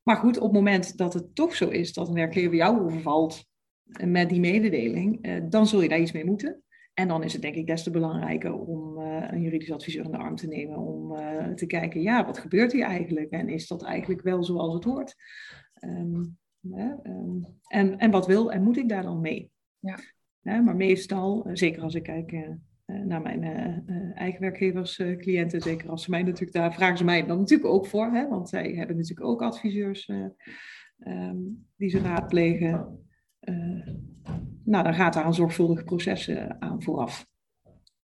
Speaker 2: Maar goed, op het moment dat het toch zo is dat een werkgever jou overvalt eh, met die mededeling, eh, dan zul je daar iets mee moeten. En dan is het denk ik des te belangrijker om een juridisch adviseur in de arm te nemen. Om te kijken, ja, wat gebeurt hier eigenlijk? En is dat eigenlijk wel zoals het hoort? Um, um, en, en wat wil en moet ik daar dan mee?
Speaker 1: Ja.
Speaker 2: maar meestal, zeker als ik kijk uh, naar mijn uh, eigen werkgeverscliënten, zeker als ze mij natuurlijk, daar vragen ze mij dan natuurlijk ook voor, hè, want zij hebben natuurlijk ook adviseurs um, die ze raadplegen. nou, dan gaat daar een zorgvuldig proces aan vooraf.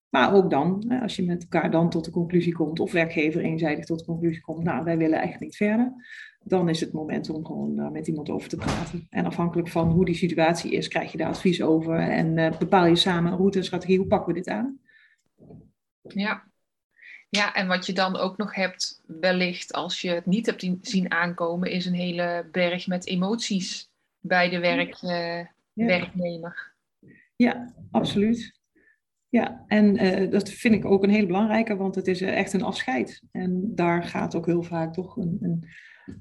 Speaker 2: Maar ook dan, als je met elkaar dan tot de conclusie komt, of werkgever eenzijdig tot de conclusie komt, nou, wij willen eigenlijk niet verder, dan is het moment om gewoon daar met iemand over te praten. En afhankelijk van hoe die situatie is, krijg je daar advies over en uh, bepaal je samen een route en strategie, hoe pakken we dit aan?
Speaker 1: Ja. ja, en wat je dan ook nog hebt, wellicht als je het niet hebt zien aankomen, is een hele berg met emoties bij de werk, uh, ja. werknemer.
Speaker 2: Ja, absoluut. Ja, en uh, dat vind ik ook een hele belangrijke, want het is echt een afscheid. En daar gaat ook heel vaak toch een, een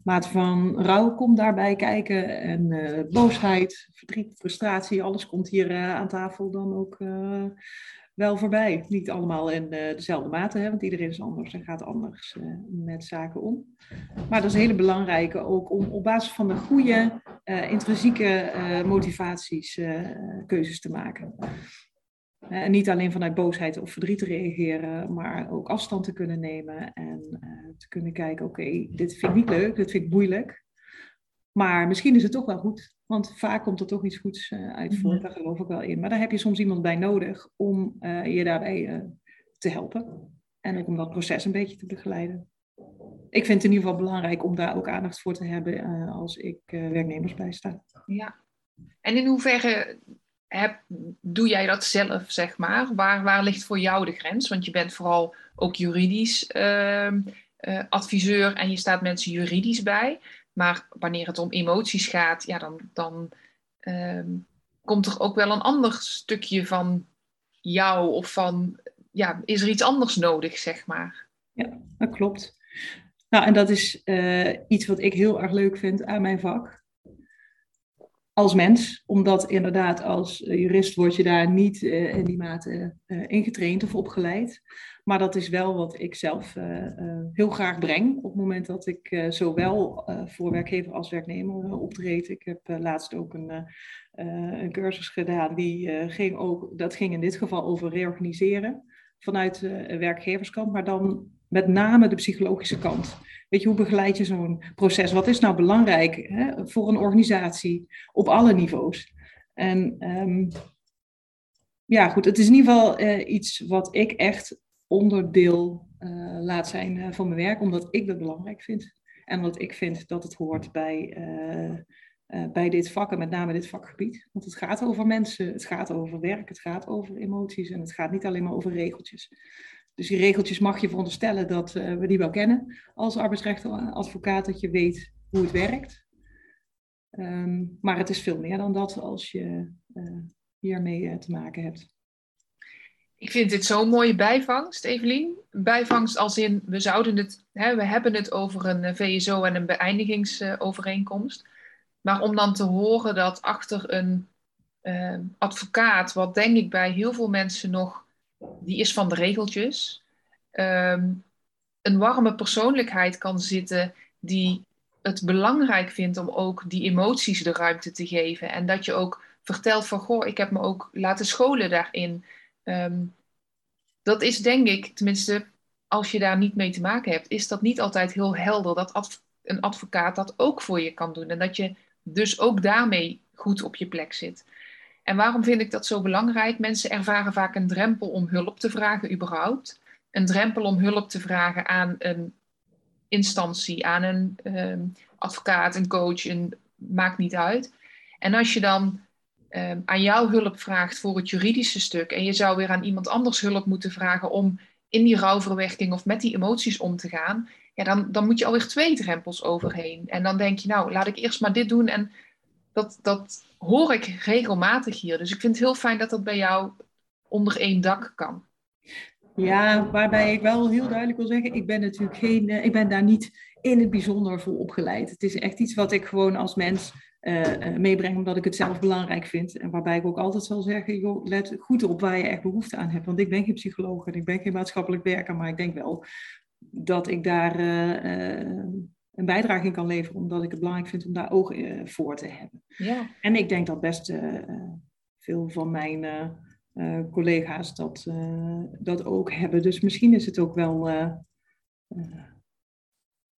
Speaker 2: mate van rouw komt daarbij kijken. En uh, boosheid, verdriet, frustratie, alles komt hier uh, aan tafel dan ook wel voorbij. Niet allemaal in dezelfde mate, hè, want iedereen is anders en gaat anders met zaken om. Maar dat is een hele belangrijke ook om op basis van de goede intrinsieke motivaties keuzes te maken. En niet alleen vanuit boosheid of verdriet te reageren, maar ook afstand te kunnen nemen en te kunnen kijken, oké, dit vind ik niet leuk, dit vind ik moeilijk. Maar misschien is het toch wel goed, want vaak komt er toch iets goeds uit voort, mhm. daar geloof ik wel in. Maar daar heb je soms iemand bij nodig om je daarbij te helpen. En ook om dat proces een beetje te begeleiden. Ik vind het in ieder geval belangrijk om daar ook aandacht voor te hebben als ik werknemers bijsta.
Speaker 1: Ja. En in hoeverre heb, doe jij dat zelf, zeg maar? Waar, waar ligt voor jou de grens? Want je bent vooral ook juridisch uh, adviseur en je staat mensen juridisch bij. Maar wanneer het om emoties gaat, ja, dan, dan ehm, komt er ook wel een ander stukje van jou of van ja, is er iets anders nodig, zeg maar.
Speaker 2: Ja, dat klopt. Nou, en dat is uh, iets wat ik heel erg leuk vind aan mijn vak. Als mens, omdat inderdaad als jurist word je daar niet uh, in die mate uh, ingetraind of opgeleid. Maar dat is wel wat ik zelf heel graag breng op het moment dat ik zowel voor werkgever als werknemer optreed. Ik heb laatst ook een, een cursus gedaan, die ging ook, dat ging in dit geval over reorganiseren vanuit werkgeverskant, maar dan met name de psychologische kant. Weet je, hoe begeleid je zo'n proces? Wat is nou belangrijk hè, voor een organisatie op alle niveaus? En um, ja, goed, het is in ieder geval uh, iets wat ik echt onderdeel uh, laat zijn uh, van mijn werk, omdat ik dat belangrijk vind. En omdat ik vind dat het hoort bij bij dit vak en met name dit vakgebied. Want het gaat over mensen, het gaat over werk, het gaat over emoties en het gaat niet alleen maar over regeltjes. Dus die regeltjes mag je veronderstellen dat uh, we die wel kennen als arbeidsrechtadvocaat, dat je weet hoe het werkt. Um, maar het is veel meer dan dat als je uh, hiermee te maken hebt.
Speaker 1: Ik vind dit zo'n mooie bijvangst, Evelien. Bijvangst als in, we zouden het, hè, we hebben het over een VSO en een beëindigingsovereenkomst. Maar om dan te horen dat achter een advocaat, wat denk ik bij heel veel mensen nog, die is van de regeltjes, um, een warme persoonlijkheid kan zitten die het belangrijk vindt om ook die emoties de ruimte te geven. En dat je ook vertelt van, goh, ik heb me ook laten scholen daarin. Um, dat is denk ik, tenminste, als je daar niet mee te maken hebt, is dat niet altijd heel helder dat een advocaat dat ook voor je kan doen. En dat je dus ook daarmee goed op je plek zit. En waarom vind ik dat zo belangrijk? Mensen ervaren vaak een drempel om hulp te vragen, überhaupt. Een drempel om hulp te vragen aan een instantie, aan een um, advocaat, een coach, een, maakt niet uit. En als je dan um, aan jou hulp vraagt voor het juridische stuk en je zou weer aan iemand anders hulp moeten vragen om in die rouwverwerking of met die emoties om te gaan, ja, dan, dan moet je alweer twee drempels overheen. En dan denk je, nou, laat ik eerst maar dit doen. En dat, dat hoor ik regelmatig hier. Dus ik vind het heel fijn dat dat bij jou onder één dak kan.
Speaker 2: Ja, waarbij ik wel heel duidelijk wil zeggen, ik ben natuurlijk geen, eh, ik ben daar niet in het bijzonder voor opgeleid. Het is echt iets wat ik gewoon als mens uh, meebreng, omdat ik het zelf belangrijk vind. En waarbij ik ook altijd zal zeggen, joh, let goed op waar je echt behoefte aan hebt. Want ik ben geen psycholoog en ik ben geen maatschappelijk werker, maar ik denk wel dat ik daar een bijdrage in kan leveren, omdat ik het belangrijk vind om daar oog voor te hebben. Ja. En ik denk dat best veel van mijn collega's dat, dat ook hebben. Dus misschien is het ook wel.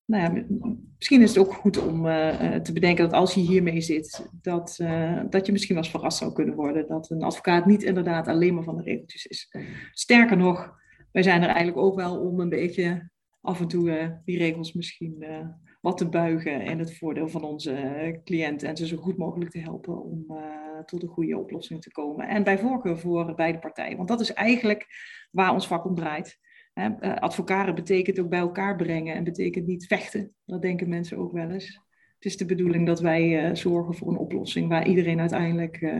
Speaker 2: nou ja, misschien is het ook goed om te bedenken dat als je hiermee zit, dat, dat je misschien wel eens verrast zou kunnen worden. Dat een advocaat niet inderdaad alleen maar van de regeltjes is. Sterker nog, wij zijn er eigenlijk ook wel om een beetje af en toe uh, die regels misschien uh, wat te buigen in het voordeel van onze uh, cliënten en ze zo goed mogelijk te helpen om tot een goede oplossing te komen. En bij voorkeur voor beide partijen, want dat is eigenlijk waar ons vak om draait. advocaren betekent ook bij elkaar brengen en betekent niet vechten. Dat denken mensen ook wel eens. Het is de bedoeling dat wij zorgen voor een oplossing waar iedereen uiteindelijk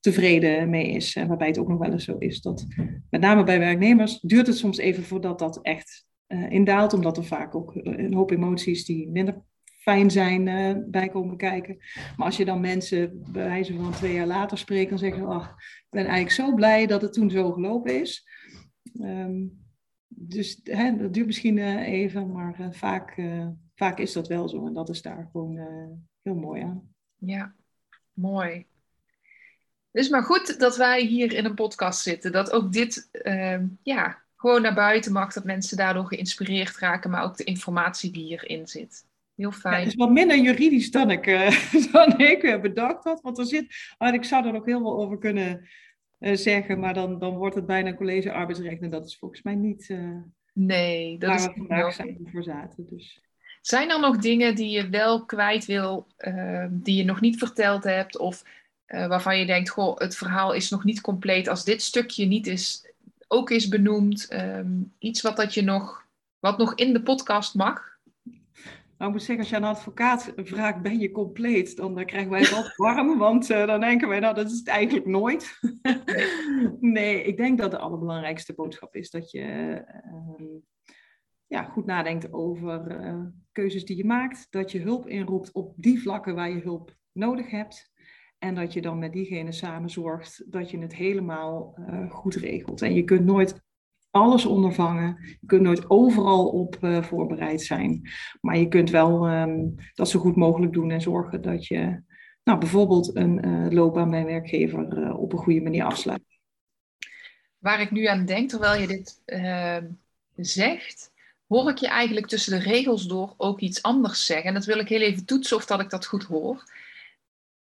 Speaker 2: tevreden mee is. En waarbij het ook nog wel eens zo is dat, met name bij werknemers, duurt het soms even voordat dat echt uh, indaalt, omdat er vaak ook eh, een hoop emoties die minder fijn zijn uh, bij komen kijken. Maar als je dan mensen bij wijze van twee jaar later spreekt, dan zeggen ze, ach, ik ben eigenlijk zo blij dat het toen zo gelopen is. Um, dus hè, dat duurt misschien even, maar vaak, vaak is dat wel zo. En dat is daar gewoon heel mooi aan.
Speaker 1: Ja, mooi. Is maar goed dat wij hier in een podcast zitten. Dat ook dit ehm, ja, gewoon naar buiten mag. Dat mensen daardoor geïnspireerd raken. Maar ook de informatie die hierin zit. Heel fijn. Ja,
Speaker 2: het is wat minder juridisch dan ik, dan ik bedacht had. Want er zit, oh, ik zou er nog heel veel over kunnen uh, zeggen. Maar dan, dan wordt het bijna college arbeidsrecht. En dat is volgens mij niet uh,
Speaker 1: nee, dat
Speaker 2: waar
Speaker 1: is
Speaker 2: we vandaag zijn voor zaten. Dus.
Speaker 1: Zijn er nog dingen die je wel kwijt wil, die je nog niet verteld hebt? Of waarvan je denkt, goh, het verhaal is nog niet compleet als dit stukje niet is, ook is benoemd. Um, iets wat, dat je nog, wat nog in de podcast mag?
Speaker 2: Nou, ik moet zeggen, als je aan een advocaat vraagt, ben je compleet? Dan, dan krijgen wij wat warm, want uh, dan denken wij, nou, dat is het eigenlijk nooit. nee, ik denk dat de allerbelangrijkste boodschap is dat je uh, ja, goed nadenkt over uh, keuzes die je maakt. Dat je hulp inroept op die vlakken waar je hulp nodig hebt. En dat je dan met diegene samen zorgt dat je het helemaal uh, goed regelt. En je kunt nooit alles ondervangen. Je kunt nooit overal op uh, voorbereid zijn. Maar je kunt wel um, dat zo goed mogelijk doen en zorgen dat je nou, bijvoorbeeld een uh, loopbaan bij werkgever op een goede manier afsluit.
Speaker 1: Waar ik nu aan denk, terwijl je dit ehm, zegt, hoor ik je eigenlijk tussen de regels door ook iets anders zeggen. En dat wil ik heel even toetsen of dat ik dat goed hoor.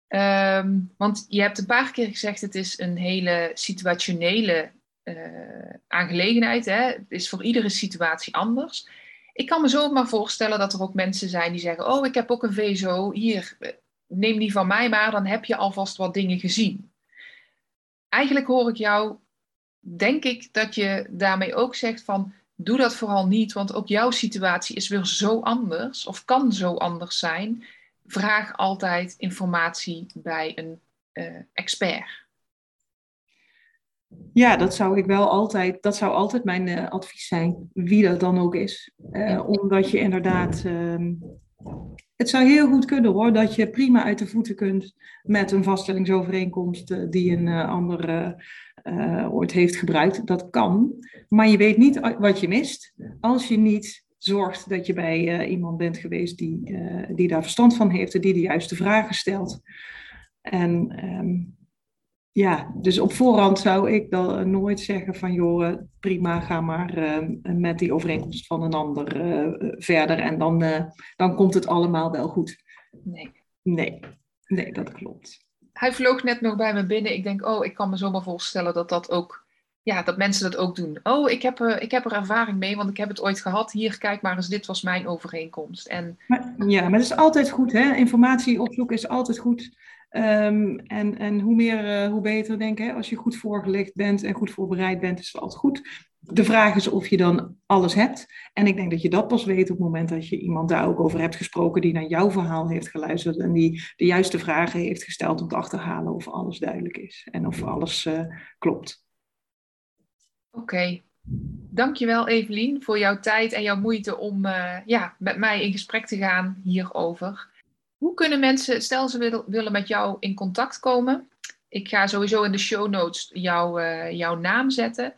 Speaker 1: Um, want je hebt een paar keer gezegd, het is een hele situationele uh, aangelegenheid. Hè? Het is voor iedere situatie anders. Ik kan me zo maar voorstellen dat er ook mensen zijn die zeggen, oh, ik heb ook een VSO, hier, neem die van mij maar, dan heb je alvast wat dingen gezien. Eigenlijk hoor ik jou, denk ik, dat je daarmee ook zegt van, doe dat vooral niet, want ook jouw situatie is weer zo anders of kan zo anders zijn. Vraag altijd informatie bij een uh, expert.
Speaker 2: Ja, dat zou ik wel altijd, dat zou altijd mijn uh, advies zijn, wie dat dan ook is. Uh, omdat je inderdaad, uh, het zou heel goed kunnen hoor, dat je prima uit de voeten kunt met een vaststellingsovereenkomst die een ander ooit heeft gebruikt. Dat kan, maar je weet niet wat je mist als je niet zorgt dat je bij uh, iemand bent geweest die, uh, die daar verstand van heeft en die de juiste vragen stelt. En um, ja, dus op voorhand zou ik dan nooit zeggen van joh, prima, ga maar uh, met die overeenkomst van een ander verder en dan, dan komt het allemaal wel goed.
Speaker 1: Nee.
Speaker 2: Nee, nee, dat klopt.
Speaker 1: Hij vloog net nog bij me binnen. Ik denk, oh, ik kan me zomaar voorstellen dat dat ook ja, dat mensen dat ook doen. Oh, ik heb, uh, ik heb er ervaring mee, want ik heb het ooit gehad. Hier, kijk maar eens, dit was mijn overeenkomst. En...
Speaker 2: Ja, maar dat is altijd goed, hè? Informatie opzoeken is altijd goed. Um, en, en hoe meer, uh, hoe beter, denk ik. Als je goed voorgelegd bent en goed voorbereid bent, is het altijd goed. De vraag is of je dan alles hebt. En ik denk dat je dat pas weet op het moment dat je iemand daar ook over hebt gesproken die naar jouw verhaal heeft geluisterd en die de juiste vragen heeft gesteld om te achterhalen of alles duidelijk is en of alles uh, klopt.
Speaker 1: Oké. Okay. Dankjewel Evelien voor jouw tijd en jouw moeite om uh, ja, met mij in gesprek te gaan hierover. Hoe kunnen mensen, stel ze willen met jou in contact komen. Ik ga sowieso in de show notes jou, jouw naam zetten.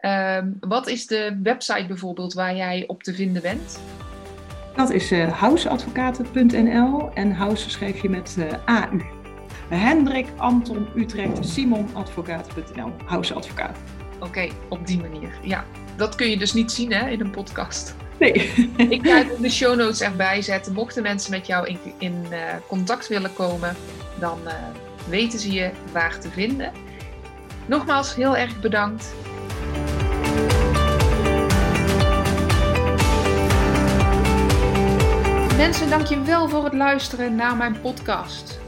Speaker 1: Um, wat is de website bijvoorbeeld waar jij op te vinden bent?
Speaker 2: Dat is uh, houseadvocaten.nl en house schrijf je met AU. Hendrik, Anton, Utrecht, Simon, advocaat.nl. Houseadvocaat.
Speaker 1: Oké, op die manier. Ja, dat kun je dus niet zien hè, in een podcast.
Speaker 2: Nee.
Speaker 1: ik ga de show notes erbij zetten. Mochten mensen met jou in, in uh, contact willen komen, dan uh, weten ze je waar te vinden. Nogmaals, heel erg bedankt. Mensen, dank je wel voor het luisteren naar mijn podcast.